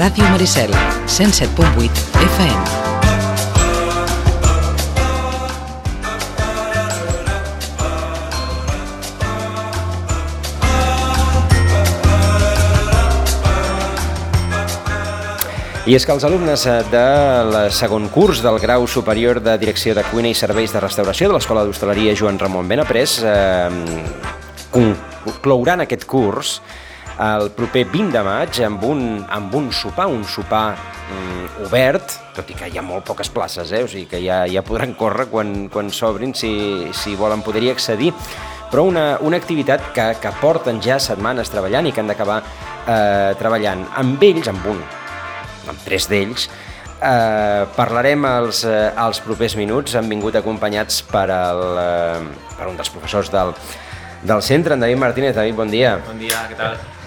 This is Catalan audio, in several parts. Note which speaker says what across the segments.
Speaker 1: Ràdio Maricel, 107.8 FM.
Speaker 2: I és que els alumnes eh, del segon curs del grau superior de Direcció de Cuina i Serveis de Restauració de l'Escola d'Hostaleria Joan Ramon Benaprés eh, conclouran aquest curs el proper 20 de maig amb un, amb un sopar, un sopar mm, obert, tot i que hi ha molt poques places, eh? o sigui que ja, ja podran córrer quan, quan s'obrin si, si volen poder-hi accedir, però una, una activitat que, que porten ja setmanes treballant i que han d'acabar eh, treballant amb ells, amb un, amb tres d'ells, eh, parlarem als, eh, als propers minuts. Han vingut acompanyats per, el, eh, per un dels professors del, del centre, en David Martínez. David, bon dia.
Speaker 3: Bon dia, què tal?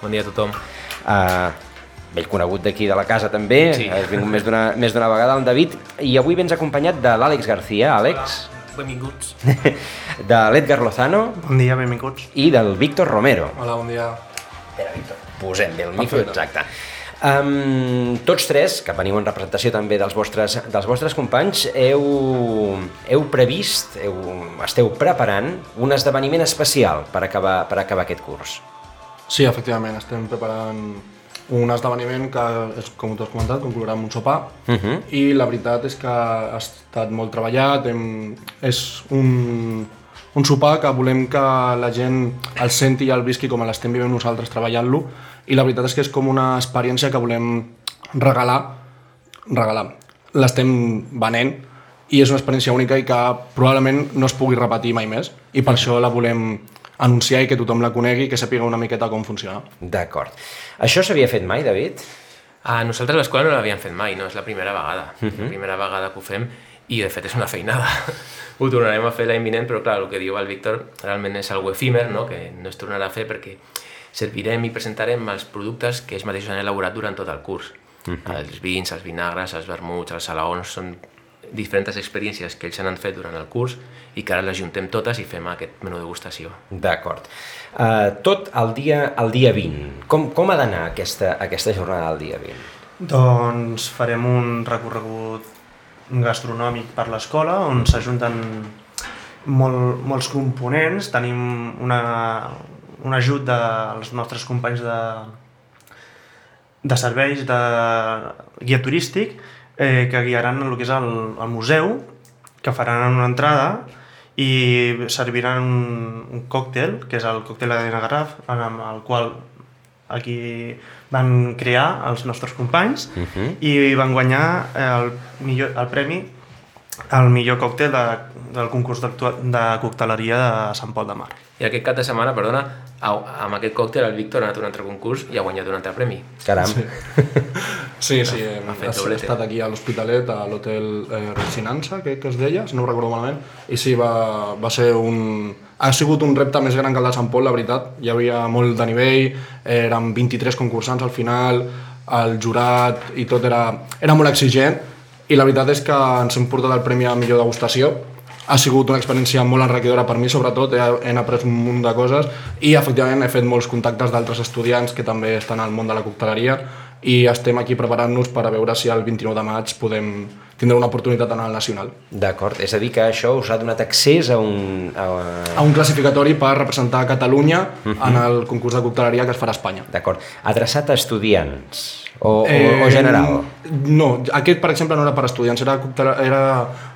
Speaker 3: Bon dia a tothom.
Speaker 2: Eh, vell conegut d'aquí de la casa també,
Speaker 3: Sí.
Speaker 2: has vingut més d'una més d'una vegada el David, i avui vens acompanyat de l'Àlex García, Àlex,
Speaker 3: Benvinguts.
Speaker 2: de l'Edgar Lozano
Speaker 4: Bon dia, benvinguts.
Speaker 2: i del Víctor Romero.
Speaker 4: Hola, bon dia.
Speaker 2: Espera, Víctor, posem bé el micro, exacte. Um, tots tres, que veniu en representació també dels vostres, dels vostres companys, heu, heu previst, heu, esteu preparant un esdeveniment especial per acabar, per acabar aquest curs.
Speaker 4: Sí, efectivament, estem preparant un esdeveniment que, és, com tu has comentat, conclourà amb un sopar.
Speaker 2: Uh -huh.
Speaker 4: i la veritat és que ha estat molt treballat, hem, és un, un sopar que volem que la gent el senti i el visqui com l'estem vivint nosaltres treballant-lo. I la veritat és que és com una experiència que volem regalar, regalar. L'estem venent i és una experiència única i que probablement no es pugui repetir mai més. I per això la volem anunciar i que tothom la conegui i que sàpiga una miqueta com funciona.
Speaker 2: D'acord. Això s'havia fet mai, David?
Speaker 3: A nosaltres a l'escola no l'havíem fet mai, no? És la primera vegada. Uh -huh. La primera vegada que ho fem i de fet és una feinada. ho tornarem a fer l'any vinent, però clar, el que diu el Víctor realment és algo efímer, no? que no es tornarà a fer perquè servirem i presentarem els productes que ells mateixos han elaborat durant tot el curs. Uh -huh. Els vins, els vinagres, els vermuts, els salaons, són diferents experiències que ells han fet durant el curs i que ara les juntem totes i fem aquest menú degustació.
Speaker 2: D'acord. Uh, tot el dia, el dia 20. Com, com ha d'anar aquesta, aquesta jornada del dia 20?
Speaker 5: Doncs farem un recorregut gastronòmic per l'escola on s'ajunten molt, molts components. Tenim una, un ajut dels nostres companys de, de serveis de guia turístic eh, que guiaran el que és el, el museu, que faran una entrada i serviran un, un còctel, que és el còctel de Garraf, amb el qual aquí van crear els nostres companys
Speaker 2: Uh -huh.
Speaker 5: i van guanyar el, millor, el premi al millor còctel de, del concurs de cocteleria de Sant Pol de Mar.
Speaker 3: I aquest cap de setmana, perdona, amb aquest còctel el Víctor ha anat a un altre concurs i ha guanyat un altre premi.
Speaker 2: Caram.
Speaker 4: Sí. Sí, sí, hem,
Speaker 3: Ha fet doblete.
Speaker 4: estat aquí a l'Hospitalet, a l'hotel eh, Resinança, que, que es deia, si no ho recordo malament, i sí, va, va ser un... Ha sigut un repte més gran que el de Sant Pol, la veritat. Hi havia molt de nivell, eren 23 concursants al final, el jurat i tot era, era molt exigent, i la veritat és que ens hem portat el premi a millor degustació, ha sigut una experiència molt enriquidora per mi, sobretot, he, he après un munt de coses i efectivament he fet molts contactes d'altres estudiants que també estan al món de la cocteleria i estem aquí preparant-nos per a veure si el 29 de maig podem tindre una oportunitat en el nacional.
Speaker 2: D'acord, és a dir que això us ha donat accés a un... A...
Speaker 4: A un classificatori per representar Catalunya en el concurs de cocteleria que es farà a Espanya.
Speaker 2: D'acord, adreçat a estudiants o, o, o general?
Speaker 4: No, aquest per exemple no era per estudiants, era, era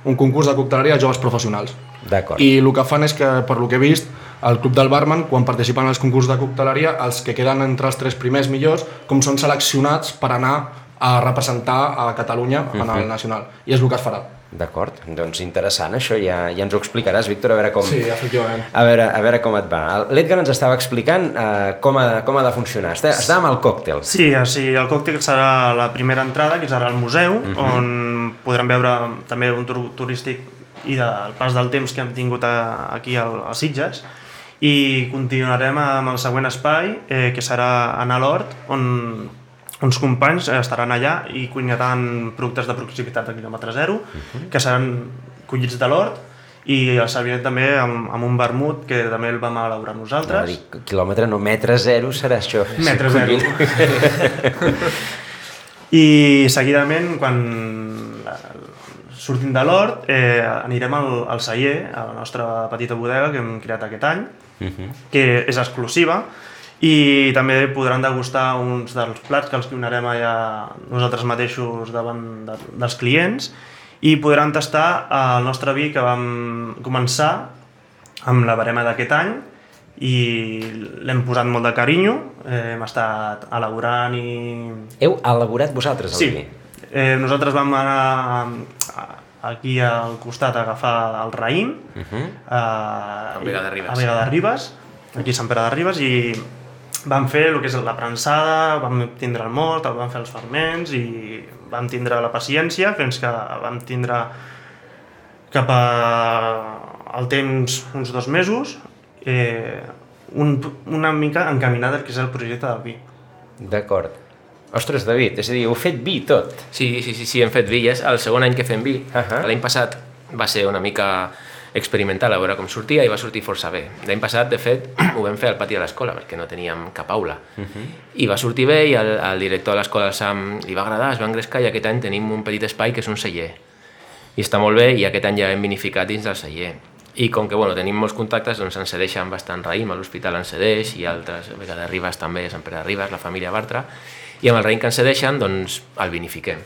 Speaker 4: un concurs de cocteleria a joves professionals.
Speaker 2: D'acord.
Speaker 4: I el que fan és que, per lo que he vist, el Club del Barman, quan participen als concursos de cocteleria, els que queden entre els tres primers millors, com són seleccionats per anar a representar a Catalunya en el nacional. I és el que es farà.
Speaker 2: D'acord, doncs interessant, això ja, ja ens ho explicaràs, Víctor, a veure com...
Speaker 4: Sí, efectivament.
Speaker 2: A veure, a veure com et va. L'Edgar ens estava explicant eh, com, ha, com ha de funcionar. Està, està amb el còctel.
Speaker 5: Sí, o sigui, el còctel serà la primera entrada, que serà al museu, uh -huh. on podran veure també un tour turístic i del pas del temps que hem tingut a, aquí al, a Sitges. I continuarem amb el següent espai, eh, que serà anar a l'hort, on uns companys estaran allà i cuinaran productes de proximitat de quilòmetre zero, que seran collits de l'hort, i el servirem també amb, amb un vermut que també el vam elaborar nosaltres.
Speaker 2: dir, quilòmetre, no, metre zero serà això.
Speaker 5: Metre zero. I seguidament, quan eh, sortim de l'hort, eh, anirem al, al celler, a la nostra petita bodega que hem creat aquest any, que és exclusiva, i també podran degustar uns dels plats que els donarem allà nosaltres mateixos davant de, dels clients i podran tastar el nostre vi que vam començar amb la barema d'aquest any i l'hem posat molt de carinyo, eh, hem estat elaborant i...
Speaker 2: Heu elaborat vosaltres el
Speaker 5: Sí,
Speaker 2: vi?
Speaker 5: eh, nosaltres vam anar a, aquí al costat a agafar el raïm
Speaker 2: Uh -huh.
Speaker 5: a,
Speaker 3: A Vega de Ribes.
Speaker 5: a Vega de Ribes, aquí a Sant Pere de Ribes, i vam fer el que és la prensada, vam tindre el mort, el vam fer els ferments i vam tindre la paciència fins que vam tindre cap a el temps uns dos mesos eh, un, una mica encaminat al que és el projecte del vi.
Speaker 2: D'acord. Ostres, David, és a dir, heu fet vi tot.
Speaker 3: Sí, sí, sí, sí, hem fet vi, ja és el segon any que fem vi.
Speaker 2: Ahà.
Speaker 3: L'any passat va ser una mica experimental a veure com sortia i va sortir força bé. L'any passat, de fet, ho vam fer al pati de l'escola perquè no teníem cap aula. I va sortir bé i el, el director de l'escola del SAM li va agradar, es va engrescar i aquest any tenim un petit espai que és un celler. I està molt bé i aquest any ja hem vinificat dins del celler. I com que bueno, tenim molts contactes, doncs ens cedeixen bastant raïm, a l'Hospital ens cedeix i altres, a Vega de Ribes també, a Sant Pere de Ribes, la família Bartra, i amb el raïm que ens cedeixen, doncs el vinifiquem.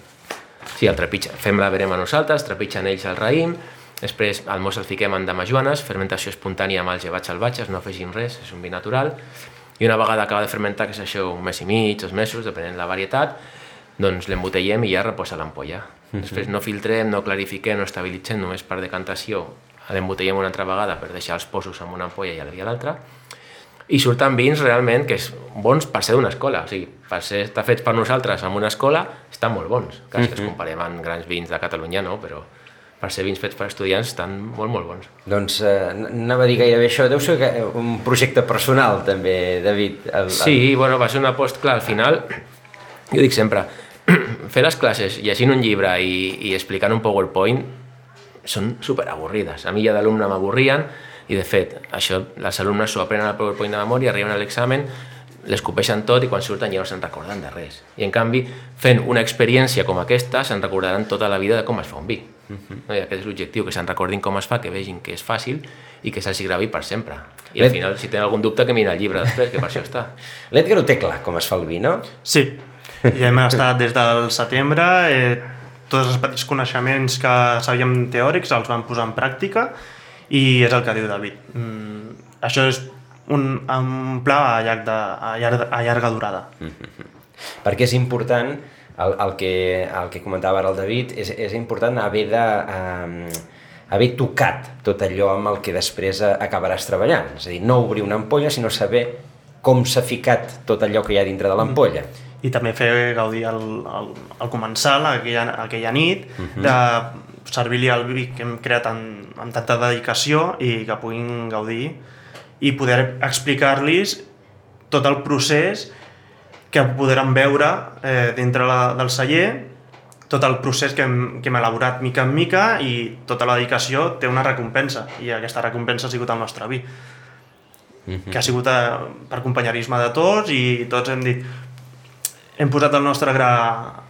Speaker 3: Sí, el trepitja. Fem la verema nosaltres, trepitgen ells el raïm, després al mos el fiquem en damajuanes, fermentació espontània amb els llevats salvatges, no afegim res, és un vi natural, i una vegada acaba de fermentar, que és això un mes i mig, dos mesos, depenent de la varietat, doncs l'embotellem i ja reposa l'ampolla. Després no filtrem, no clarifiquem, no estabilitzem, només per decantació l'embotellem una altra vegada per deixar els posos en una ampolla i a l'altra, i surten vins realment que és bons per ser d'una escola, o sigui, per ser estar fets per nosaltres en una escola, estan molt bons. Clar, si els comparem amb grans vins de Catalunya, no, però per ser vins fets per estudiants estan molt, molt bons.
Speaker 2: Doncs eh, anava a dir gairebé això. Deu ser que- un projecte personal, també, David. El, el...
Speaker 3: Sí, bueno, va ser una post, clar, al final, jo dic sempre, fer les classes llegint un llibre i, i explicant un PowerPoint són super avorrides. A mi ja d'alumne m'avorrien i, de fet, això, les alumnes s'ho aprenen al PowerPoint de memòria, arriben a l'examen, l'escopeixen tot i quan surten ja no se'n recorden de res. I, en canvi, fent una experiència com aquesta, se'n recordaran tota la vida de com es fa un vi. no? I aquest és l'objectiu, que se'n recordin com es fa, que vegin que és fàcil i que se'ls gravi per sempre. I al final, si tenen algun dubte, que mirin el llibre després, que per això està.
Speaker 2: L'Edgar ho té clar, com es fa el vi, no?
Speaker 5: Sí, ja hem estat des del setembre, eh, tots els petits coneixements que sabíem teòrics els vam posar en pràctica i és el que diu David. Mm, això és un, un pla a, llarg de, a, llarg, a llarga durada.
Speaker 2: Perquè és important, el, el, que, el que comentava ara el David, és, és important haver de... Um, haver tocat tot allò amb el que després acabaràs treballant. És a dir, no obrir una ampolla, sinó saber com s'ha ficat tot allò que hi ha dintre de l'ampolla.
Speaker 5: I també fer gaudir el, el, el comensal aquella, aquella nit de servir-li el vi que hem creat amb, amb tanta dedicació i que puguin gaudir i poder explicar-los tot el procés que podran veure eh, dintre la, del celler tot el procés que hem, que hem elaborat mica en mica i tota la dedicació té una recompensa i aquesta recompensa ha sigut el nostre vi que ha sigut eh, per companyerisme de tots i tots hem dit hem posat el nostre gra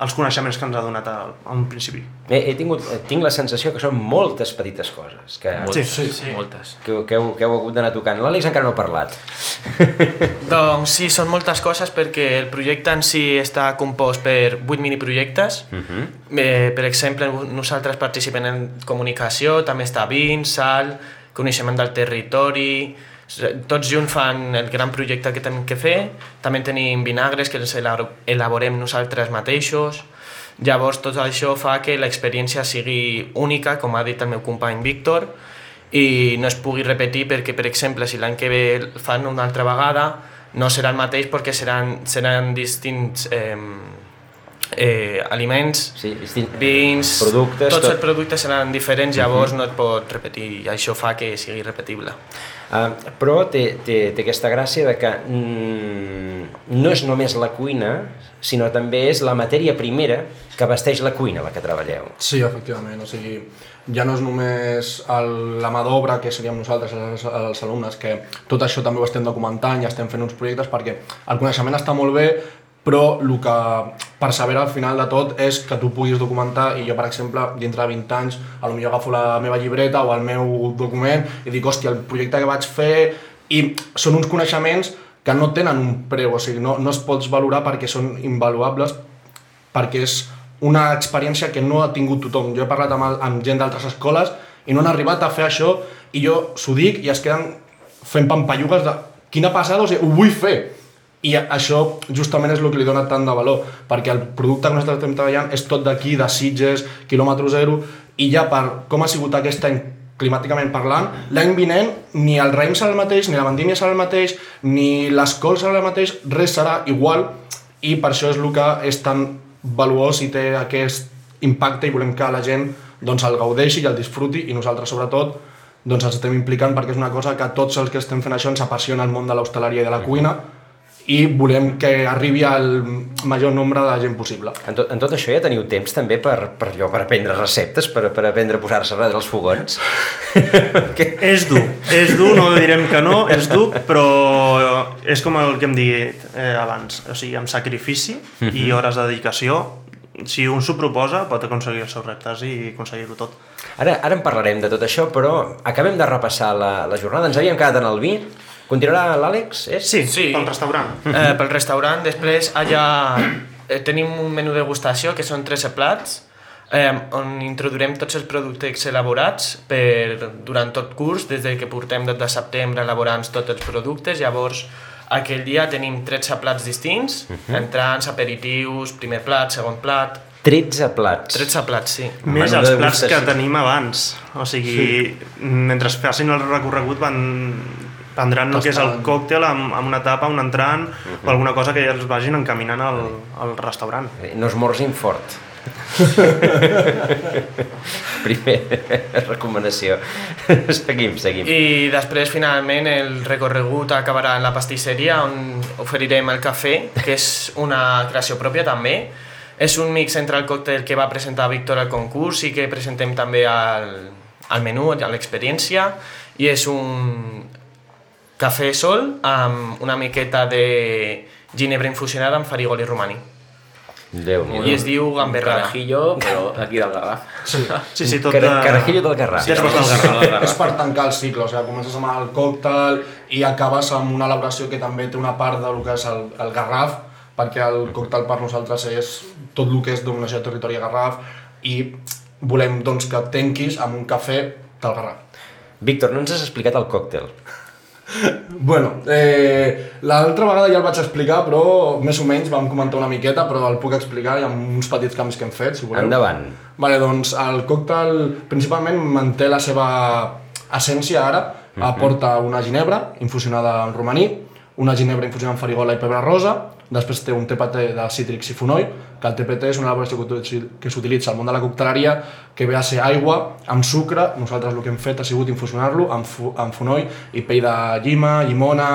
Speaker 5: als coneixements que ens ha donat al, a un principi.
Speaker 2: He, he tingut, tinc la sensació que són moltes petites coses que,
Speaker 3: Moltes,
Speaker 5: sí,
Speaker 3: sí. moltes.
Speaker 2: que, que, heu, que heu hagut d'anar tocant. L'Àlex encara no ha parlat.
Speaker 6: Doncs sí, són moltes coses perquè el projecte en si està compost per 8 miniprojectes. Uh -huh. eh, per exemple, nosaltres participem en comunicació, també està vins, sal, coneixement del territori... Tots junts fan el gran projecte que tenim que fer. També tenim vinagres que els elabo- elaborem nosaltres mateixos. Llavors tot això fa que l'experiència sigui única, com ha dit el meu company Víctor, i no es pugui repetir perquè, per exemple, si l'any que ve el fan una altra vegada, no serà el mateix perquè seran, seran distints eh, eh, aliments,
Speaker 2: Sí,
Speaker 6: vins,
Speaker 2: productes,
Speaker 6: tots
Speaker 2: tot.
Speaker 6: els productes seran diferents, llavors no et pot repetir i això fa que sigui repetible.
Speaker 2: Uh, però té, té, té aquesta gràcia de que mm, no és només la cuina, sinó també és la matèria primera que vesteix la cuina, la que treballeu.
Speaker 4: Sí, efectivament, o sigui, ja no és només el, la mà d'obra que seríem nosaltres, els, els alumnes, que tot això també ho estem documentant i estem fent uns projectes perquè el coneixement està molt bé, però el que persevera al final de tot és que tu puguis documentar i jo, per exemple, dintre de 20 anys, a lo millor agafo la meva llibreta o el meu document i dic, hòstia, el projecte que vaig fer... I són uns coneixements que no tenen un preu, o sigui, no, no es pots valorar perquè són invaluables, perquè és una experiència que no ha tingut tothom. Jo he parlat amb, amb gent d'altres escoles i no han arribat a fer això i jo s'ho dic i es queden fent pampallugues de quina passada, o sigui, ho vull fer. I això justament és el que li dona tant de valor, perquè el producte que nosaltres estem treballant és tot d'aquí, de Sitges, quilòmetre zero, i ja per com ha sigut aquest any climàticament parlant, l'any vinent ni el raïm serà el mateix, ni la vendímia serà el mateix, ni l'escol serà el mateix, res serà igual, i per això és el que és tan valuós i té aquest impacte i volem que la gent doncs, el gaudeixi i el disfruti i nosaltres sobretot doncs, ens estem implicant perquè és una cosa que tots els que estem fent això ens apassiona el món de l'hostaleria i de la cuina i volem que arribi al major nombre de gent possible.
Speaker 2: En tot, en tot això ja teniu temps també per, per, allò, per aprendre receptes, per, per aprendre a posar-se darrere els fogons?
Speaker 5: És dur, és dur, no direm que no, és dur, però és com el que hem dit eh, abans, o sigui, amb sacrifici uh -huh. i mhm. hores de dedicació, si un s'ho proposa pot aconseguir els seus reptes i aconseguir-ho tot.
Speaker 2: Ara, ara en parlarem de tot això, però acabem de repassar la, la jornada, ens havíem quedat en el vi, Continuarà l'Àlex?
Speaker 5: Eh? Sí, sí, pel restaurant.
Speaker 6: Eh, pel restaurant. Després allà eh, tenim un menú de degustació que són 13 plats eh, on introduirem tots els productes elaborats per, durant tot curs, des de que portem des de setembre elaborant tots els productes. Llavors, aquell dia tenim 13 plats distints, uh -huh. entrants, aperitius, primer plat, segon plat,
Speaker 2: 13 plats.
Speaker 6: 13 plats, sí.
Speaker 5: Més els plats que tenim abans. O sigui, sí. mentre facin el recorregut van prendran el que és el còctel amb, amb una tapa, un entrant uh -huh. o alguna cosa que ja els vagin encaminant al, al restaurant.
Speaker 2: Eh, no esmorsin fort. Primer, recomanació. seguim, seguim.
Speaker 6: I després, finalment, el recorregut acabarà en la pastisseria, on oferirem el cafè, que és una creació pròpia també. És un mix entre el còctel que va presentar Víctor al concurs i que presentem també al, al menú, a l'experiència, i és un, cafè sol amb una miqueta de ginebra infusionada amb farigol i romaní.
Speaker 2: déu
Speaker 6: I es diu gamberrada.
Speaker 3: Carajillo, però d'aquí del Garraf.
Speaker 5: Sí, sí, sí tot
Speaker 2: de... Carajillo del Garraf.
Speaker 5: Sí, del Garraf.
Speaker 4: És per tancar el cicle, o sigui, comences amb el còctel i acabes amb una elaboració que també té una part del que és el, el Garraf, perquè el còctel per nosaltres és tot el que és dominació de territori Garraf i volem doncs, que tenquis amb un cafè del Garraf.
Speaker 2: Víctor, no ens has explicat el còctel.
Speaker 4: Bueno, eh, l'altra vegada ja el vaig explicar, però més o menys vam comentar una miqueta, però el puc explicar, hi ha uns petits canvis que hem fet, si voleu.
Speaker 2: Endavant.
Speaker 4: Vale, doncs el còctel principalment manté la seva essència ara, -huh. aporta una ginebra infusionada en romaní, una ginebra infusionada en farigola i pebre rosa, després té un TPT de cítrics i fonoll, que el TPT és una elaboració que s'utilitza al món de la cocteleria, que ve a ser aigua amb sucre, nosaltres el que hem fet ha sigut infusionar-lo amb, fu amb fonoll i pell de llima, llimona,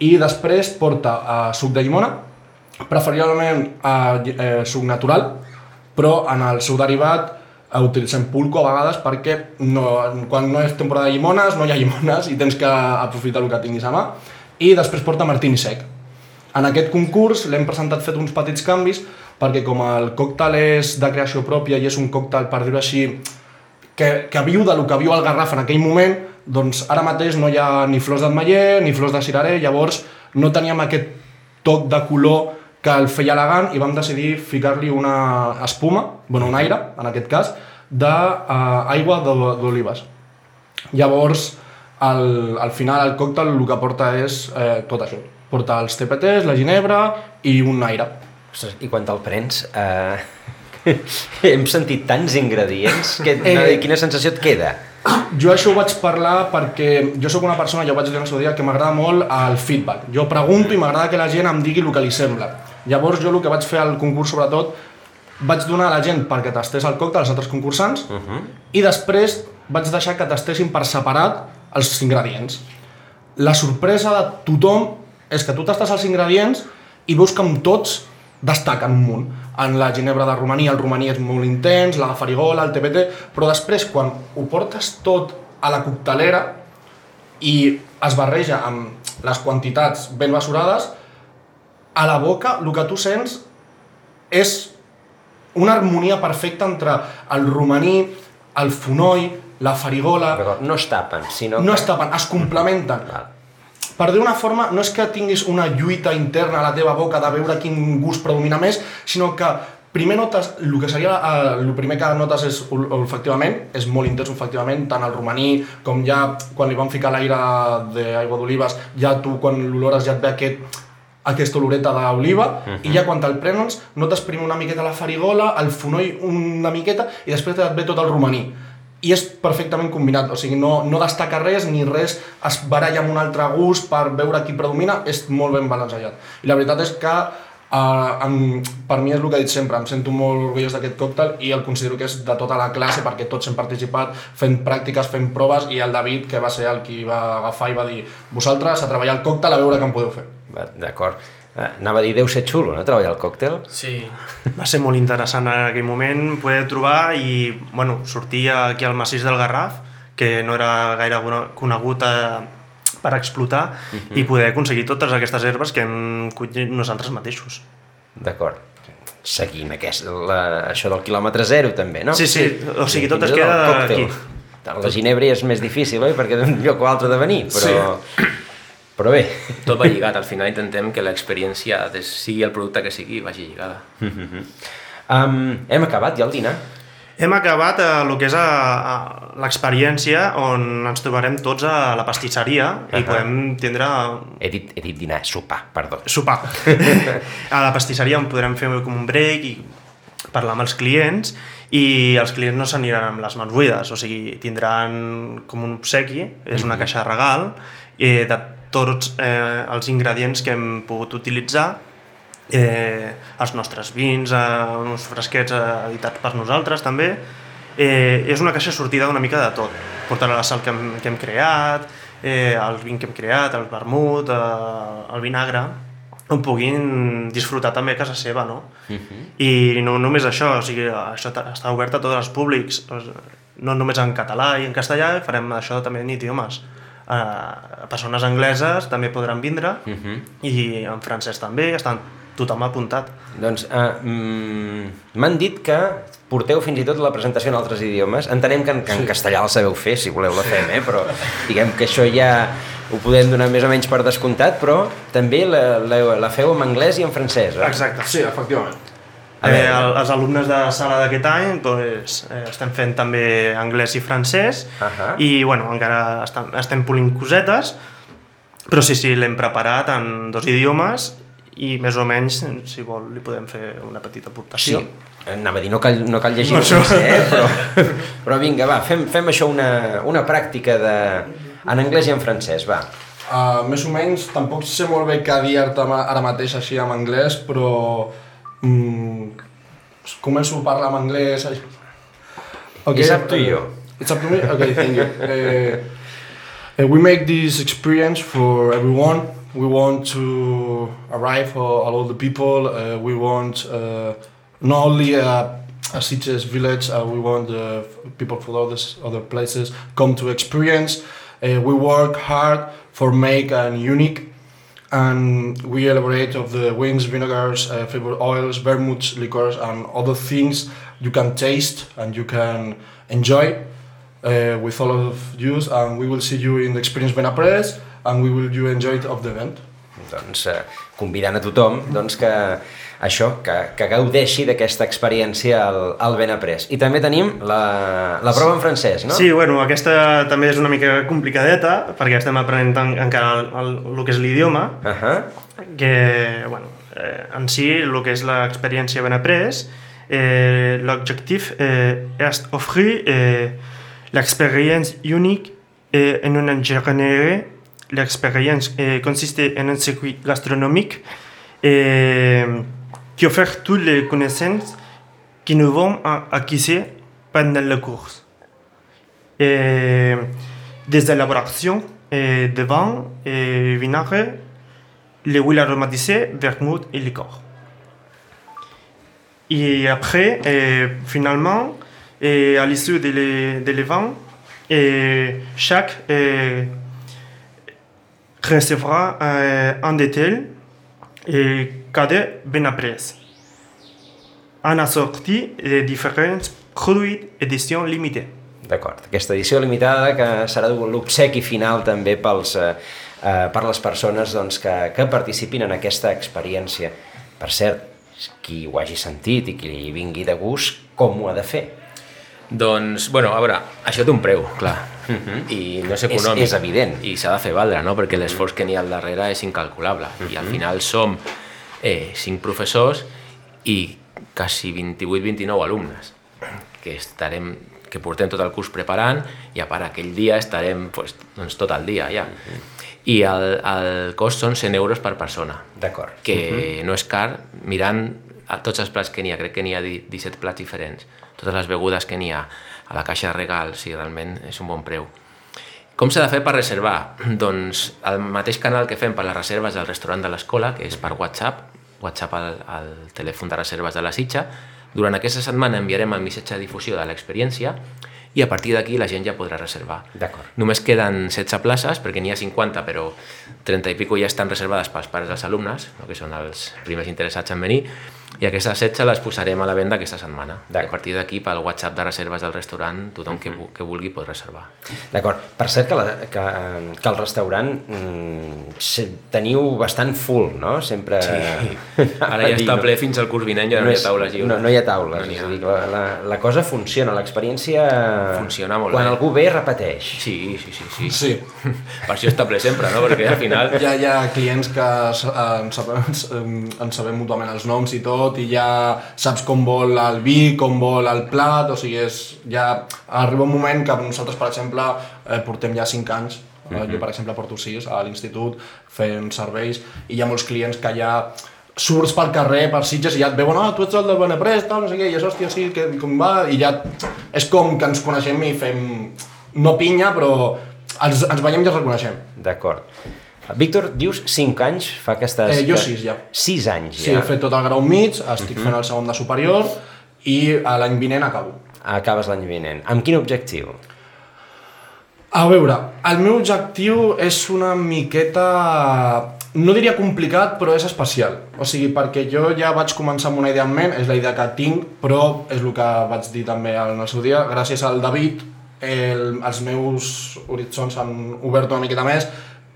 Speaker 4: i després porta eh, suc de llimona, preferiblement eh, eh, suc natural, però en el seu derivat eh, utilitzem pulco a vegades perquè no, quan no és temporada de llimones no hi ha llimones i tens que aprofitar el que tinguis a mà. I després porta martini sec en aquest concurs l'hem presentat fet uns petits canvis perquè com el còctel és de creació pròpia i és un còctel, per dir-ho així, que, que viu de lo que viu el Garraf en aquell moment, doncs ara mateix no hi ha ni flors d'ametller ni flors de cirerer, llavors no teníem aquest toc de color que el feia elegant i vam decidir ficar-li una espuma, bueno, un aire, en aquest cas, d'aigua uh, d'olives. Llavors, al, al final el còctel el que porta és eh, tot això, portar els TPTs, la ginebra i un aire.
Speaker 2: Ostres, I quan te'l prens, eh... hem sentit tants ingredients, que, eh... quina sensació et queda?
Speaker 4: Jo això ho vaig parlar perquè jo sóc una persona, ja ho vaig dir en el seu dia, que m'agrada molt el feedback. Jo pregunto i m'agrada que la gent em digui el que li sembla. Llavors jo el que vaig fer al concurs sobretot vaig donar a la gent perquè tastés el còctel als altres concursants uh -huh. i després vaig deixar que tastessin per separat els ingredients. La sorpresa de tothom és que tu tastes els ingredients i veus que amb tots destaquen un munt. En la ginebra de romaní, el romaní és molt intens, la farigola, el TPT, però després quan ho portes tot a la coctelera i es barreja amb les quantitats ben mesurades, a la boca el que tu sents és una harmonia perfecta entre el romaní, el fonoll, la farigola...
Speaker 2: D'acord, no es tapen, sinó
Speaker 4: No
Speaker 2: que...
Speaker 4: es tapen, es complementen.
Speaker 2: Val.
Speaker 4: Per dir una forma, no és que tinguis una lluita interna a la teva boca de veure quin gust predomina més, sinó que primer notes, el que seria, eh, el primer que notes és ol- olfactivament, és molt intens olfactivament, tant el romaní com ja quan li van ficar l'aire d'aigua d'olives, ja tu quan l'olores ja et ve aquest, aquesta oloreta d'oliva i ja quan te'l prens notes primer una miqueta la farigola, el fonoll una miqueta i després et ve tot el romaní i és perfectament combinat, o sigui, no, no destaca res ni res es baralla amb un altre gust per veure qui predomina, és molt ben balancejat. I la veritat és que uh, em, per mi és el que he dit sempre, em sento molt orgullós d'aquest còctel i el considero que és de tota la classe perquè tots hem participat fent pràctiques, fent proves i el David, que va ser el qui va agafar i va dir vosaltres a treballar el còctel a veure què em podeu fer.
Speaker 2: D'acord. Anava a dir, deu ser xulo, no?, treballar el còctel.
Speaker 6: Sí.
Speaker 5: Va ser molt interessant en aquell moment poder trobar i bueno, sortir aquí al massís del Garraf, que no era gaire conegut eh, per explotar, i poder aconseguir totes aquestes herbes que hem collit nosaltres mateixos.
Speaker 2: D'acord. Seguint aquest, la, això del quilòmetre zero, també, no?
Speaker 5: Sí, sí, o sigui, tot
Speaker 2: Fins
Speaker 5: es queda aquí.
Speaker 2: La ginebra és més difícil, oi? Perquè d'un lloc o altre de venir, però... Però bé,
Speaker 3: Tot va lligat, al final intentem que l'experiència, de- sigui el producte que sigui, vagi lligada.
Speaker 2: um, hem acabat ja el dinar?
Speaker 5: Hem acabat eh, el que és a, a l'experiència on ens trobarem tots a la pastisseria i
Speaker 2: Ahà.
Speaker 5: podem tindre
Speaker 2: He dit, he dit dinar, sopar, perdó.
Speaker 5: sopar. a la pastisseria on podrem fer com un break i parlar amb els clients i els clients no s'aniran amb les mans buides, o sigui, tindran com un obsequi, és una caixa de regal, eh, de tots eh, els ingredients que hem pogut utilitzar eh, els nostres vins, eh, uns fresquets eh, editats per nosaltres també. Eh, és una caixa sortida una mica de tot. Portarà la sal que hem, que hem creat, eh, el vin que hem creat, el vermut, eh, el vinagre, on puguin disfrutar també a casa seva, no? I no només això, o sigui, això està obert a tots els públics, no només en català i en castellà, farem això també en idiomes. Uh, persones angleses també podran vindre i en francès també, estan tothom apuntat.
Speaker 2: Doncs uh, mm, m'han dit que porteu fins i tot la presentació en altres idiomes. Entenem que en, que en castellà la sabeu fer, si voleu la fem, eh? però diguem que això ja ho podem donar més o menys per descomptat, però també la, la, la feu en anglès i en francès, eh?
Speaker 5: Exacte.
Speaker 4: Sí, efectivament.
Speaker 2: A
Speaker 5: Eh,
Speaker 2: veure.
Speaker 5: el, els alumnes de sala d'aquest any doncs, eh, estem fent també anglès i francès
Speaker 2: Ahà.
Speaker 5: i bueno, encara estem, estem polint cosetes però sí, sí, l'hem preparat en dos idiomes i més o menys, si vol, li podem fer una petita
Speaker 2: Sí,
Speaker 5: aportació.
Speaker 2: anava a dir, no cal, no cal llegir
Speaker 5: Per això.
Speaker 2: eh? però, però vinga, va, fem, fem això una, una pràctica de, en anglès i en francès, va.
Speaker 4: Uh, més o menys, tampoc sé molt bé què ma- ara mateix així en anglès, però mm, començo a en anglès. Okay,
Speaker 2: It's up to you.
Speaker 4: It's up to me? Okay, thank you. Uh, we make this experience for everyone. We want to arrive for all the people. Uh, we want uh, not only uh, a Sitges village, uh, we want uh, people from other, other places come to experience. Uh, we work hard for make and unique and we elaborate of the wines, vinegars, uh, flavored oils, vermouths, liqueurs, and other things you can taste and you can enjoy uh, with all of you. And we will see you in the Experience Benapress, and we will you enjoy it of the event.
Speaker 2: doncs, eh, convidant a tothom doncs, que això, que, que gaudeixi d'aquesta experiència al, al Benaprés. I també tenim la, la prova en francès, no?
Speaker 5: Sí, bueno, aquesta també és una mica complicadeta perquè estem aprenent en, encara el, el, el que és l'idioma
Speaker 2: Uh -huh.
Speaker 5: que, bueno, eh, en si, el que és l'experiència ben après, eh, l'objectif eh, és offrir eh, l'expérience unique eh, en un ingénierie. L'expérience eh, consiste en un circuit gastronomique eh, qui offre toutes les connaissances qui nous vont acquises pendant le cours. Et des élaborations de vin et vinaigre les huiles aromatisées, vermouth et liqueur. Et après, finalement, à l'issue de et chaque recevra euh, un détail cadet ben après. Han assortit de diferents produits edició limitada.
Speaker 2: D'acord. Aquesta edició limitada que serà l'obsequi final també pels, eh, eh, per les persones doncs, que, que participin en aquesta experiència. Per cert, qui ho hagi sentit i qui li vingui de gust, com ho ha de fer?
Speaker 3: Doncs, bueno, a veure, això té un preu, clar, uh -huh. i no és econòmic.
Speaker 2: És, és evident.
Speaker 3: I s'ha de fer valdre, no?, perquè l'esforç que n'hi ha al darrere és incalculable. Uh -huh. I al final som eh, cinc professors i quasi 28-29 alumnes que estarem que portem tot el curs preparant i a part aquell dia estarem pues, doncs, tot el dia ja. Uh -huh. I el, el cost són 100 euros per persona.
Speaker 2: D'acord.
Speaker 3: Que uh -huh. no és car, mirant a tots els plats que n'hi ha, crec que n'hi ha 17 plats diferents, totes les begudes que n'hi ha, a la caixa de regal, sí, realment és un bon preu. Com s'ha de fer per reservar? Doncs el mateix canal que fem per les reserves del restaurant de l'escola, que és per WhatsApp, WhatsApp al, al telèfon de reserves de la Sitja, durant aquesta setmana enviarem el missatge de difusió de l'experiència i a partir d'aquí la gent ja podrà reservar.
Speaker 2: D'acord.
Speaker 3: Només queden 16 places, perquè n'hi ha 50, però 30 i pico ja estan reservades pels pares dels alumnes, no? que són els primers interessats en venir, i aquestes 16 les posarem a la venda aquesta setmana. I a partir d'aquí, pel WhatsApp de reserves del restaurant, tothom que, que vulgui pot reservar.
Speaker 2: D'acord. Per cert que, la, que, que el restaurant mm, teniu bastant full, no? Sempre...
Speaker 3: Sí. Ara ja està ple fins al curs vinent, ja no, no hi ha taules lliures.
Speaker 2: No, no hi ha taules, no hi ha. és a dir, la, la, la cosa funciona, l'experiència...
Speaker 3: Funciona molt
Speaker 2: Quan
Speaker 3: bé.
Speaker 2: algú ve, repeteix.
Speaker 3: Sí, sí, sí. sí.
Speaker 4: Sí.
Speaker 3: Per això està ple sempre, no? Perquè al final...
Speaker 4: Ja hi ha clients que eh, ens sabem, ens sabem mútuament els noms i tot, i ja saps com vol el vi, com vol el plat, o sigui, és, ja arriba un moment que nosaltres, per exemple, eh, portem ja 5 anys, eh, jo per exemple porto 6 a l'institut fent serveis, i hi ha molts clients que ja surts pel carrer, per Sitges, i ja et veuen, ah, tu ets el del Beneprest, tal, no sé què, i és, hòstia, sí, que, com va, i ja és com que ens coneixem i fem, no pinya, però ens, ens veiem i ens reconeixem.
Speaker 2: D'acord. Víctor, dius 5 anys fa aquestes...
Speaker 4: Eh, jo sis, ja.
Speaker 2: 6 anys,
Speaker 4: Sí,
Speaker 2: ja.
Speaker 4: he fet tot el grau mig, estic fent el segon de superior i a l'any vinent acabo.
Speaker 2: Acabes l'any vinent. Amb quin objectiu?
Speaker 4: A veure, el meu objectiu és una miqueta... No diria complicat, però és especial. O sigui, perquè jo ja vaig començar amb una idea en ment, és la idea que tinc, però és el que vaig dir també en el seu dia, gràcies al David, el, els meus horitzons s'han obert una miqueta més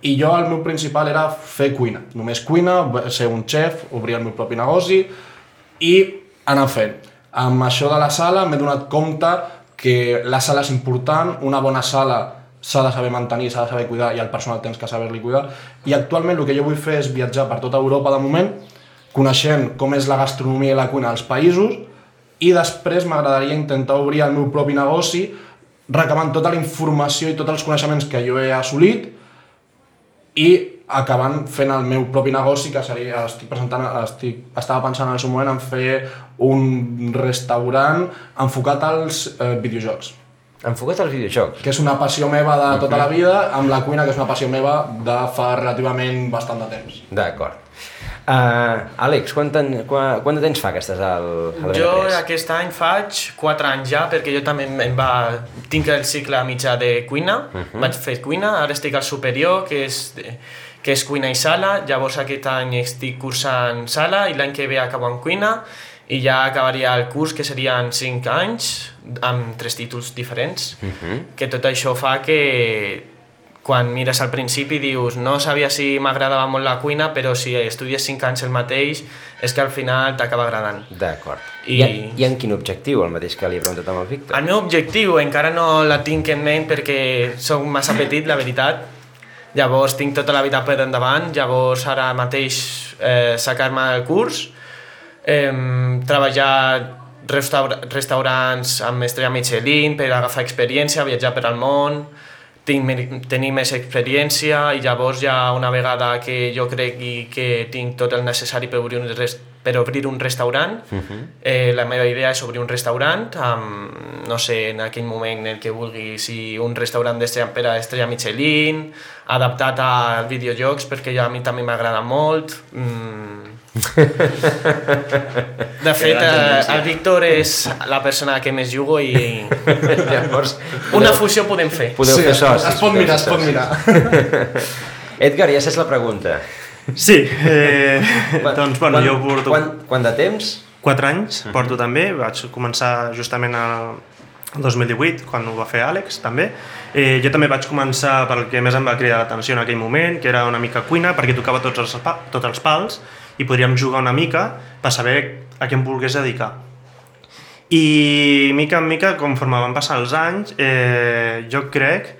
Speaker 4: i jo el meu principal era fer cuina, només cuina, ser un xef, obrir el meu propi negoci i anar fent. Amb això de la sala m'he donat compte que la sala és important, una bona sala s'ha de saber mantenir, s'ha de saber cuidar i el personal tens que saber-li cuidar i actualment el que jo vull fer és viatjar per tota Europa de moment coneixent com és la gastronomia i la cuina als països i després m'agradaria intentar obrir el meu propi negoci recabant tota la informació i tots els coneixements que jo he assolit i acabant fent el meu propi negoci que seria, estic presentant, estic, estava pensant en el seu moment en fer un restaurant enfocat als eh, videojocs
Speaker 2: Enfocat als videojocs.
Speaker 4: que és una passió meva de tota la vida, amb la cuina, que és una passió meva de fa relativament bastant de temps.
Speaker 2: D'acord. Uh, Àlex, quant, ten, quant, quant de temps fa que estàs al, al
Speaker 6: Jo aquest any faig 4 anys ja, perquè jo també em va... tinc el cicle mitjà de cuina, vaig fer cuina, ara estic al superior, que és, que és cuina i sala, llavors aquest any estic cursant sala i l'any que ve acabo en cuina. I ja acabaria el curs, que serien 5 anys, amb tres títols diferents, que tot això fa que quan mires al principi dius no sabia si m'agradava molt la cuina, però si estudies 5 anys el mateix és que al final t'acaba agradant.
Speaker 2: D'acord. I...
Speaker 6: I-
Speaker 2: I, en, I en quin objectiu, el mateix que li he preguntat amb el Víctor?
Speaker 6: El meu objectiu encara no la tinc en ment perquè sóc massa petit, la veritat. Llavors tinc tota la vida per endavant, llavors ara mateix eh, sacar-me el curs, eh, treballar restaura restaurants amb estrella Michelin per agafar experiència, viatjar per al món, tinc, tenir més experiència i llavors ja una vegada que jo cregui que tinc tot el necessari per obrir un, res per obrir un restaurant, eh, la meva idea és obrir un restaurant amb, no sé, en aquell moment en el que vulgui, si un restaurant d'estrella per a estrella Michelin, adaptat a videojocs perquè ja a mi també m'agrada molt. Mm. De fet, eh, el Víctor és la persona que més jugo i
Speaker 2: Llavors,
Speaker 6: una fusió podem fer.
Speaker 2: podeu fer socis.
Speaker 4: es pot mirar, es pot mirar.
Speaker 2: Edgar, ja saps la pregunta.
Speaker 5: Sí, eh, doncs bueno,
Speaker 2: quan,
Speaker 5: jo porto...
Speaker 2: Quant, quant de temps?
Speaker 5: 4 anys porto també, vaig començar justament al 2018, quan ho va fer Àlex, també. Eh, jo també vaig començar pel que més em va cridar l'atenció en aquell moment, que era una mica cuina, perquè tocava tots els, pa tots els pals i podríem jugar una mica per saber a què em volgués dedicar. I mica en mica, conforme van passar els anys, eh, jo crec...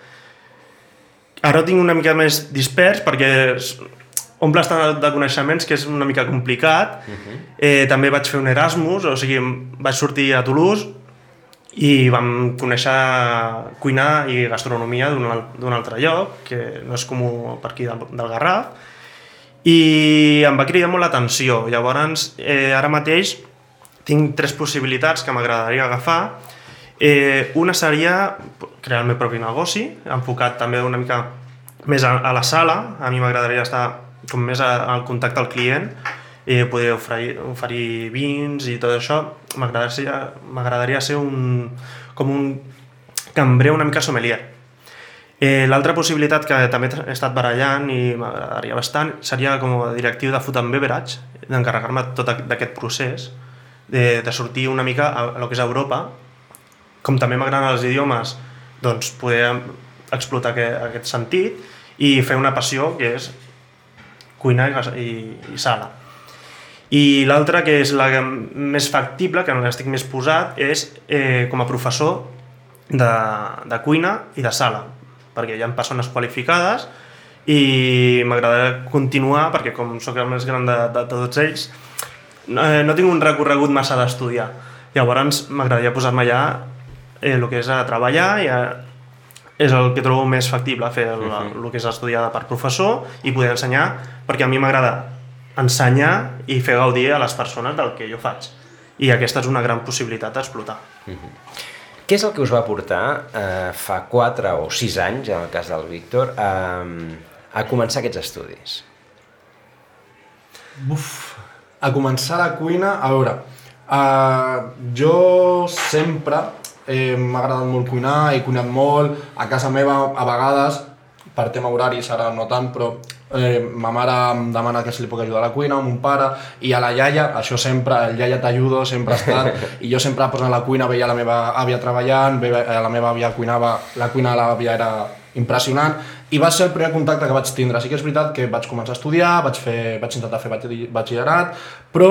Speaker 5: Ara ho tinc una mica més dispers perquè s- omple tant de coneixements que és una mica complicat. Uh -huh. eh, també vaig fer un Erasmus, o sigui, vaig sortir a Toulouse i vam conèixer cuinar i gastronomia d'un altre lloc, que no és comú per aquí del, del Garraf, i em va cridar molt l'atenció. Llavors, eh, ara mateix tinc tres possibilitats que m'agradaria agafar. Eh, una seria crear el meu propi negoci, enfocat també una mica més a, a la sala. A mi m'agradaria estar com més al contacte al client, eh, poder oferir, oferir vins i tot això. M'agradaria ser un, com un cambrer una mica sommelier. Eh, L'altra possibilitat que també he estat barallant i m'agradaria bastant seria com a directiu de food and beverage, d'encarregar-me tot aqu- d'aquest procés, de, de sortir una mica a, a lo que és Europa. Com també m'agraden els idiomes, doncs poder explotar aquest, aquest sentit i fer una passió que és cuinar i, i, sala. I l'altra, que és la més factible, que no l'estic més posat, és eh, com a professor de, de cuina i de sala, perquè hi ha persones qualificades i m'agradaria continuar, perquè com sóc el més gran de, de tots ells, eh, no tinc un recorregut massa d'estudiar. Llavors m'agradaria posar-me ja eh, el que és a treballar i a, és el que trobo més factible, fer el, el que és estudiar per professor i poder ensenyar, perquè a mi m'agrada ensenyar i fer gaudir a les persones del que jo faig. I aquesta és una gran possibilitat d'explotar.
Speaker 2: Què és el que us va portar eh, fa 4 o 6 anys, en el cas del Víctor, a, a començar aquests estudis?
Speaker 4: Uf, a començar la cuina, a veure, uh, jo sempre eh, m'ha agradat molt cuinar, he cuinat molt, a casa meva a vegades, per tema horaris ara no tant, però eh, ma mare em demana que si li puc ajudar a la cuina, mon pare, i a la iaia, això sempre, el iaia t'ajudo, sempre ha estat, i jo sempre a la cuina veia la meva àvia treballant, veia, eh, la meva àvia cuinava, la cuina de l'àvia era impressionant, i va ser el primer contacte que vaig tindre. Sí que és veritat que vaig començar a estudiar, vaig, fer, vaig intentar fer batxi- batxillerat, però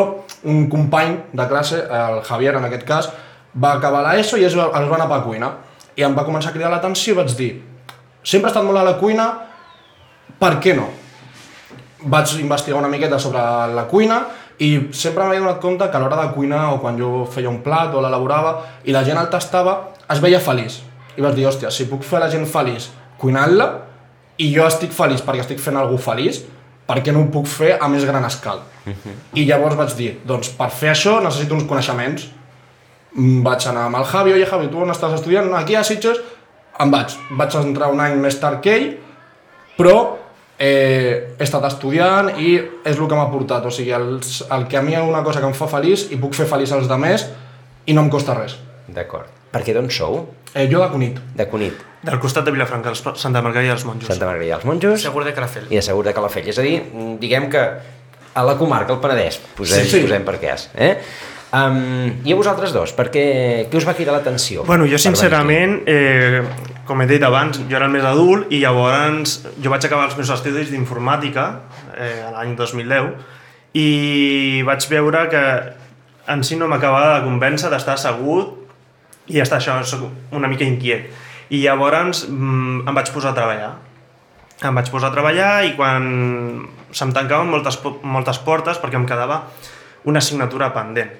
Speaker 4: un company de classe, el Javier en aquest cas, va acabar l'ESO i es va, es va anar per cuina. I em va començar a cridar l'atenció i vaig dir, sempre he estat molt a la cuina, per què no? Vaig investigar una miqueta sobre la cuina i sempre m'havia donat compte que a l'hora de cuinar o quan jo feia un plat o l'elaborava i la gent el tastava, es veia feliç. I vaig dir, hòstia, si puc fer la gent feliç cuinant-la i jo estic feliç perquè estic fent algú feliç, per què no ho puc fer a més gran escala? I llavors vaig dir, doncs per fer això necessito uns coneixements. Vaig anar amb el Javi, oye Javi, tu on estàs estudiant? No, aquí a Sitges. Em vaig. Vaig entrar un any més tard que ell, però eh, he estat estudiant i és el que m'ha portat. O sigui, el, el que a mi és una cosa que em fa feliç i puc fer feliç als altres i no em costa res.
Speaker 2: D'acord. Perquè d'on sou?
Speaker 4: Eh, jo de Cunit.
Speaker 2: De Cunit,
Speaker 5: Del costat de Vilafranca, els- Santa Margarida dels Monjos.
Speaker 2: Santa Margarida dels Monjos
Speaker 6: Segur de Calafell.
Speaker 2: i de Segur de Calafell. És a dir, diguem que a la comarca, el Penedès, posem,
Speaker 4: Sí,
Speaker 2: sí,
Speaker 4: sí.
Speaker 2: posem per què és. Eh? Um, I a vosaltres dos, per què, què us va cridar l'atenció?
Speaker 5: Bueno, jo sincerament, eh, com he dit abans, jo era el més adult i llavors jo vaig acabar els meus estudis d'informàtica eh, l'any 2010 i vaig veure que en si no m'acabava de convèncer d'estar assegut i estar això, soc una mica inquiet. I llavors mm, em vaig posar a treballar. Em vaig posar a treballar i quan se'm tancaven moltes, moltes portes perquè em quedava una assignatura pendent.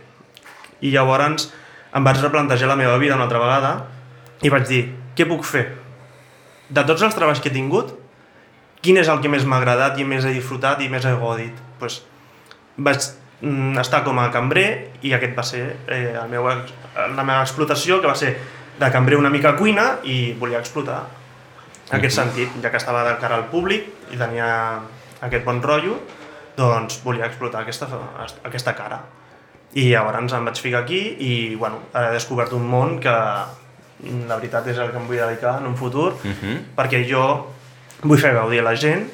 Speaker 5: I llavors em vaig replantejar la meva vida una altra vegada i vaig dir, què puc fer? De tots els treballs que he tingut, quin és el que més m'ha agradat i més he disfrutat i més he godit? Pues, vaig mm, estar com a cambrer i aquest va ser eh, el meu, la meva explotació, que va ser de cambrer una mica a cuina i volia explotar aquest sentit, ja que estava de cara al públic i tenia aquest bon rotllo, doncs volia explotar aquesta, aquesta cara. I llavors em vaig ficar aquí i bueno, he descobert un món que mm, la veritat és el que em vull dedicar en un futur,
Speaker 2: Mhm.
Speaker 5: perquè jo vull fer gaudir a la gent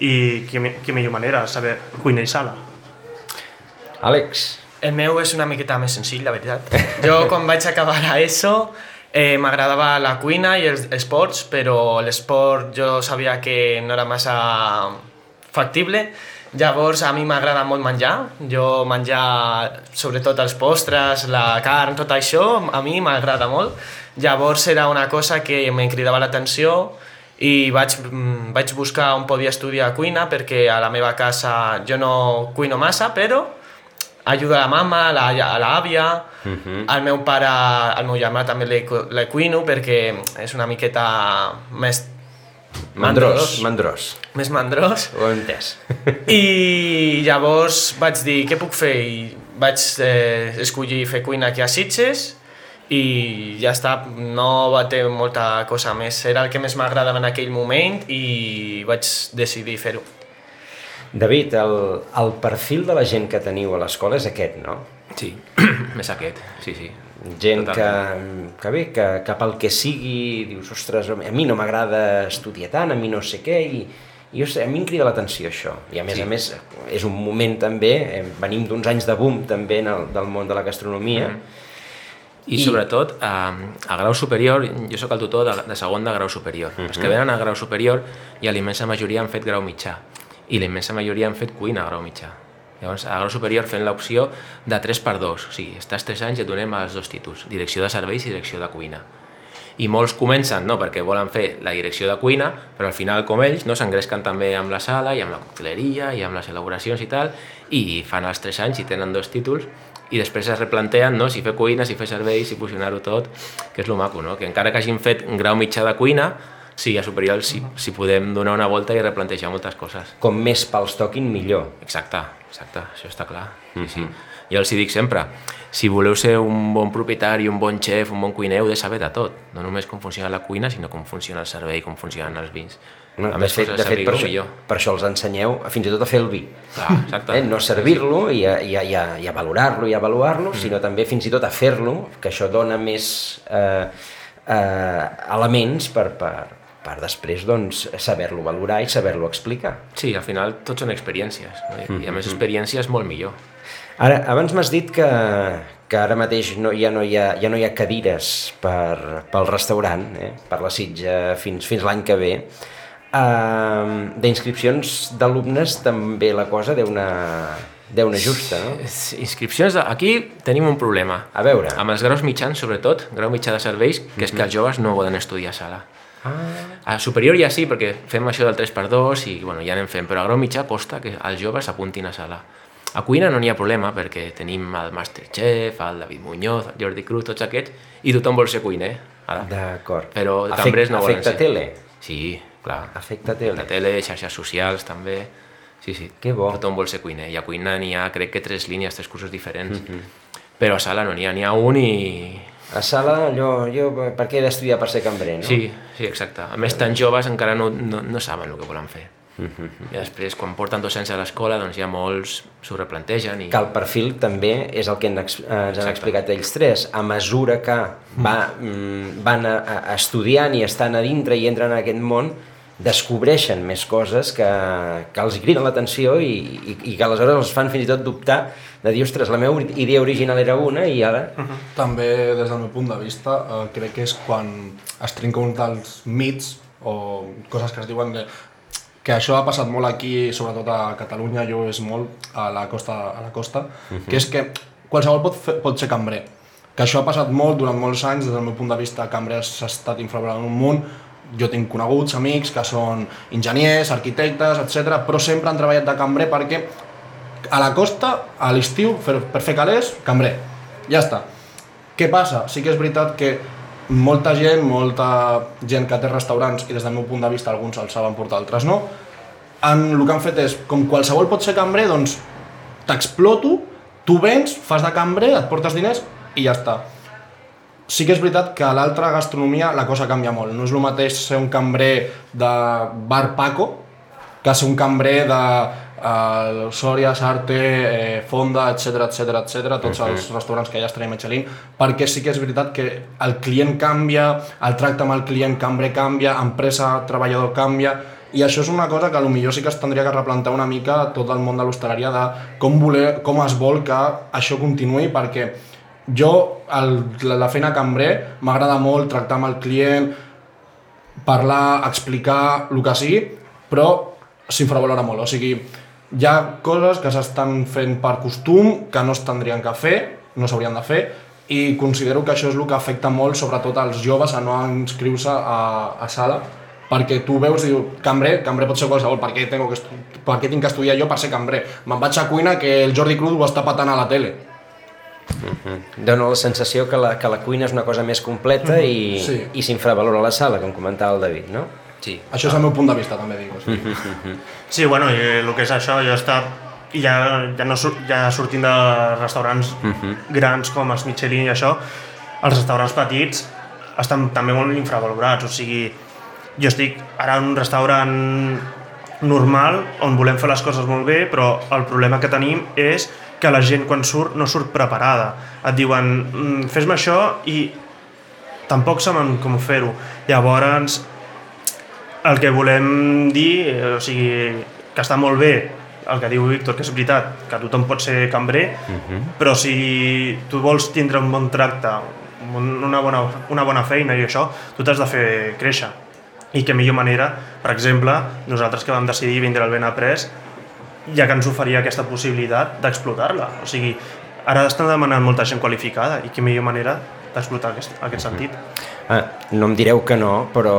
Speaker 5: i què, me- què millor manera, saber cuina i sala.
Speaker 2: Àlex,
Speaker 6: El meu és una miqueta més senzill, la veritat. Jo, quan vaig acabar a ESO, eh, m'agradava la cuina i els esports, però l'esport jo sabia que no era massa factible. Llavors, a mi m'agrada molt menjar. Jo menjar, sobretot els postres, la carn, tot això, a mi m'agrada molt. Llavors era una cosa que em cridava l'atenció i vaig, mm, vaig buscar on podia estudiar cuina perquè a la meva casa jo no cuino massa, però ajuda a la mama, a la- a l'àvia, uh -huh. al meu pare, al meu germà també le cuino perquè és una miqueta més
Speaker 2: mandrós, mandrós.
Speaker 6: més mandrós.
Speaker 2: Ho he entès.
Speaker 6: I llavors vaig dir, què puc fer? I vaig eh, escollir fer cuina aquí a Sitges i ja està, no va ter molta cosa més. Era el que més m'agradava en aquell moment i vaig decidir fer-ho.
Speaker 2: David, el, el perfil de la gent que teniu a l'escola és aquest, no?
Speaker 3: Sí, més aquest, sí, sí.
Speaker 2: Gent que,
Speaker 3: Totalment.
Speaker 2: que bé, que, que pel que sigui dius, ostres, a mi no m'agrada estudiar tant, a mi no sé què, i, i sé, a mi em crida l'atenció això. I a més
Speaker 3: Sí.
Speaker 2: a més és un moment també, eh, venim d'uns anys de boom també en el, del món de la gastronomia,
Speaker 3: I,
Speaker 2: I-
Speaker 3: sobretot, a, a grau superior, jo sóc el tutor de, de segon de grau superior. Uh -huh. Els que venen a grau superior i a la immensa majoria han fet grau mitjà. I la immensa majoria han fet cuina a grau mitjà. Llavors, a grau superior fent l'opció de 3 per 2. O sigui, estàs 3 anys i et donem els dos títols, direcció de serveis i direcció de cuina. I molts comencen no, perquè volen fer la direcció de cuina, però al final, com ells, no s'engresquen també amb la sala i amb la cocteleria i amb les elaboracions i tal, i fan els 3 anys i tenen dos títols, i després es replanteen no, si fer cuina, si fer serveis, si fusionar-ho tot, que és lo maco, no? que encara que hagin fet grau mitjà de cuina, sí, a superior si, si podem donar una volta i replantejar moltes coses.
Speaker 2: com més pals toquin, millor.
Speaker 3: Exacte, exacte, això està clar. Sí, sí. Jo els hi dic sempre, si voleu ser un bon propietari, un bon xef, un bon cuiner, heu de saber de tot. No només com funciona la cuina, sinó com funciona el servei, com funcionen els vins.
Speaker 2: No,
Speaker 3: a
Speaker 2: de
Speaker 3: més,
Speaker 2: fet, de fet per, això,
Speaker 3: millor.
Speaker 2: per això els ensenyeu fins i tot a fer el vi.
Speaker 3: Clar, exacte.
Speaker 2: Eh? No servir-lo i, a, i, a, i, a, i a valorar-lo i a avaluar-lo, mm. sinó també fins i tot a fer-lo, que això dona més eh, eh, elements per, per, per després doncs, saber-lo valorar i saber-lo explicar.
Speaker 3: Sí, al final tot són experiències. No? I, I a més experiències molt millor.
Speaker 2: Ara, abans m'has dit que, que ara mateix no, ja, no hi ha, ja no hi ha cadires per, pel restaurant, eh? per la sitja fins, fins l'any que ve. Uh, D'inscripcions d'alumnes també la cosa deu anar, deu anar justa, no?
Speaker 3: Inscripcions, de- aquí tenim un problema.
Speaker 2: A veure.
Speaker 3: Amb els graus mitjans, sobretot, grau mitjà de serveis, que és que els joves no poden estudiar a sala.
Speaker 2: Ah,
Speaker 3: A superior ja sí, perquè fem això del 3x2 i bueno, ja anem fent, però a grau mitjà costa que els joves s'apuntin a sala. A cuina no n'hi ha problema perquè tenim el Masterchef, el David Muñoz, el Jordi Cruz, tots aquests, i tothom vol ser cuiner. Ara.
Speaker 2: D'acord.
Speaker 3: Però
Speaker 2: Afec-
Speaker 3: cambrers no volen
Speaker 2: afecta
Speaker 3: ser.
Speaker 2: tele?
Speaker 3: Sí, clar.
Speaker 2: Afecta tele.
Speaker 3: La tele, xarxes socials també. Sí, sí.
Speaker 2: Que bo.
Speaker 3: Tothom vol ser cuiner. I a cuina n'hi ha, crec que tres línies, tres cursos diferents.
Speaker 2: Mhm.
Speaker 3: Però a sala no n'hi ha, n'hi ha un i...
Speaker 2: A sala, jo, jo per què he d'estudiar per ser cambrer, no?
Speaker 3: Sí, sí, exacte. A més, tan joves encara no, no, no saben el que volen fer.
Speaker 2: Mhm.
Speaker 3: I després, quan porten dos anys a l'escola, doncs ja molts s'ho replantegen i...
Speaker 2: que el perfil també és el que eh, ens han
Speaker 3: Exacte.
Speaker 2: explicat ells tres. A mesura que va, mm, van a, a estudiant i estan a dintre i entren en aquest món, descobreixen més coses que, que els criden l'atenció i, i, i que aleshores els fan fins i tot dubtar de dir, ostres, la meva idea original era una i ara...
Speaker 4: També, des del meu punt de vista, eh, crec que és quan es trenca un dels mits o coses que es diuen de, que això ha passat molt aquí, sobretot a Catalunya, jo és molt a la costa, a la costa que és que qualsevol pot, fer, pot ser cambrer. Que això ha passat molt durant molts anys, des del meu punt de vista, cambrer s'ha estat infravalorant un munt, jo tinc coneguts, amics, que són enginyers, arquitectes, etc, però sempre han treballat de cambrer perquè a la costa, a l'estiu, per, fer calés, cambrer. Ja està. Què passa? Sí que és veritat que molta gent, molta gent que té restaurants, i des del meu punt de vista alguns els saben portar, altres no, han, el que han fet és, com qualsevol pot ser cambrer, doncs t'exploto, tu vens, fas de cambrer, et portes diners i ja està. Sí que és veritat que a l'altra gastronomia la cosa canvia molt. No és el mateix ser un cambrer de bar Paco que ser un cambrer de uh, Sòria, Sarte, eh, Fonda, etc etc etc, tots els restaurants que hi ha estrella Michelin, perquè sí que és veritat que el client canvia, el tracte amb el client cambrer canvia, empresa, treballador canvia, I això és una cosa que potser sí que es tindria que replantar una mica tot el món de l'hostaleria de com, voler, com es vol que això continuï perquè jo, el, la, la feina cambrer, m'agrada molt tractar amb el client, parlar, explicar el que sigui, però s'infravalora molt. O sigui, hi ha coses que s'estan fent per costum, que no es tindrien que fer, no s'haurien de fer, i considero que això és el que afecta molt, sobretot als joves, a no inscriure-se a, a sala, perquè tu veus i dius, cambrer, cambrer pot ser qualsevol, per què, tengo que per què tinc que estudiar jo per ser cambrer? Me'n vaig a cuina que el Jordi Cruz ho està patant a la tele.
Speaker 2: Uh -huh. Dóna la sensació que la, que la cuina és una cosa més completa i,
Speaker 4: Sí.
Speaker 2: i s'infravalora la sala, com comentava el David, no?
Speaker 3: Sí.
Speaker 4: Això és el meu punt de vista, també dic. O sigui.
Speaker 5: Sí, bueno, i el que és això, jo he estat i ja, ja, no, ja sortint de restaurants grans com els Michelin i això, els restaurants petits estan també molt infravalorats, o sigui, jo estic ara en un restaurant normal on volem fer les coses molt bé, però el problema que tenim és que la gent quan surt no surt preparada. Et diuen, "Mm, fes-me això i tampoc saben com fer-ho. Llavors, el que volem dir, eh, o sigui, que està molt bé el que diu Víctor, que és veritat, que tothom pot ser cambrer, però si tu vols tindre un bon tracte, un- una bona, una bona feina i això, tu t'has de fer créixer. I que millor manera, per exemple, nosaltres que vam decidir vindre al Benaprés, ja que ens oferia aquesta possibilitat d'explotar-la. O sigui, ara estan demanant molta gent qualificada i que millor manera d'explotar aquest, aquest sentit.
Speaker 2: Ah, no em direu que no, però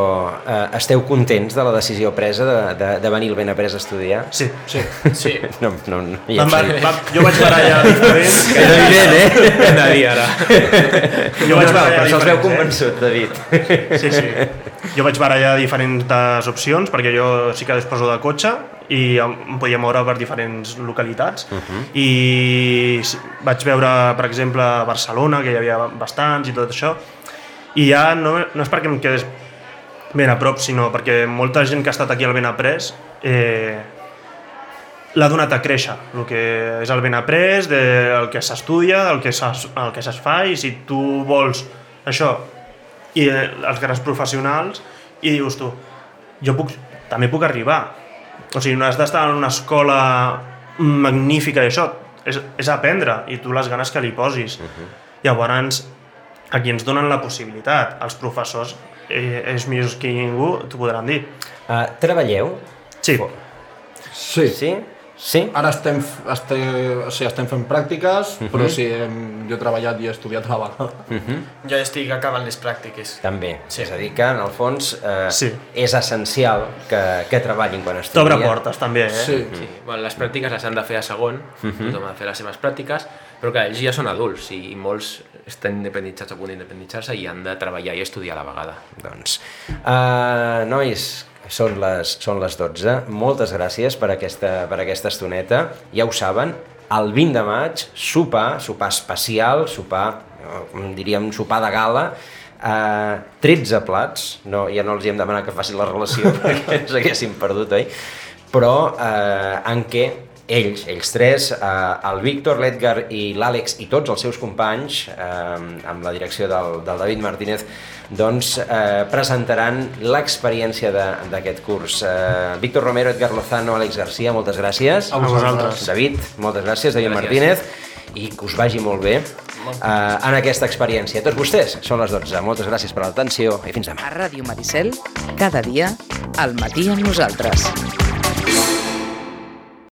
Speaker 2: eh, esteu contents de la decisió presa de, de, de venir al Benaprés a estudiar?
Speaker 5: Sí, sí.
Speaker 3: Sí.
Speaker 2: No, no, no ja sé.
Speaker 5: va, jo vaig barallar diferents.
Speaker 2: És evident, eh?
Speaker 3: Dir ara.
Speaker 5: Jo vaig
Speaker 2: no, no,
Speaker 5: barallar
Speaker 2: però se'ls veu
Speaker 5: diferents,
Speaker 2: convençut, David.
Speaker 5: Eh? Sí, sí. Jo vaig barallar diferents opcions perquè jo sí que disposo de cotxe i em podia moure per diferents localitats uh -huh. i vaig veure, per exemple, Barcelona, que hi havia bastants i tot això, i ja no, no és perquè em quedés ben a prop, sinó perquè molta gent que ha estat aquí al Benaprés eh, l'ha donat a créixer, el que és el ben après, que s'estudia, del que s'es- el que es fa, i si tu vols això, i eh, els grans professionals, i dius tu, jo puc, també puc arribar. O sigui, no has d'estar en una escola magnífica i això, és, és aprendre, i tu les ganes que li posis. Uh -huh. Llavors, aquí ens donen la possibilitat, els professors, eh, és millor que ningú, t'ho podran dir.
Speaker 2: Uh, treballeu?
Speaker 5: Sí,
Speaker 4: Sí.
Speaker 2: Sí? Sí?
Speaker 4: Ara estem, estem, o sigui, estem fent pràctiques, però sí, hem, jo he treballat i he estudiat a la vegada.
Speaker 6: Jo estic acabant les pràctiques.
Speaker 2: També.
Speaker 6: Sí.
Speaker 2: És a dir, que en el fons eh,
Speaker 5: Sí.
Speaker 2: és essencial que, que treballin quan estudien.
Speaker 5: t'obre portes també, eh?
Speaker 4: Sí.
Speaker 3: Sí. Bueno, les pràctiques les han de fer a segon, tothom ha de fer les seves pràctiques, però clar, ells ja són adults i molts estan independitzats a punt d'independitzar-se i han de treballar i estudiar a la vegada.
Speaker 2: Doncs, uh, nois, són les, són les 12. Moltes gràcies per aquesta, per aquesta estoneta. Ja ho saben, el 20 de maig, sopar, sopar especial, sopar, eh, diríem, sopar de gala, uh, 13 plats, no, ja no els hi hem demanat que facin la relació perquè ens haguéssim perdut, oi? Però eh, en què ells, ells tres, eh, el Víctor, l'Edgar i l'Àlex i tots els seus companys, eh, amb la direcció del, del David Martínez, doncs eh, presentaran l'experiència de- d'aquest curs. Eh, Víctor Romero, Edgar Lozano, Àlex Garcia, moltes gràcies.
Speaker 4: A vosaltres.
Speaker 2: David, moltes gràcies, David
Speaker 3: Gràcies.
Speaker 2: Martínez, i que us vagi molt bé eh, en aquesta experiència. Tots vostès, són les 12. Moltes gràcies per l'atenció i fins demà.
Speaker 1: A Ràdio Maricel, cada dia, al matí amb nosaltres.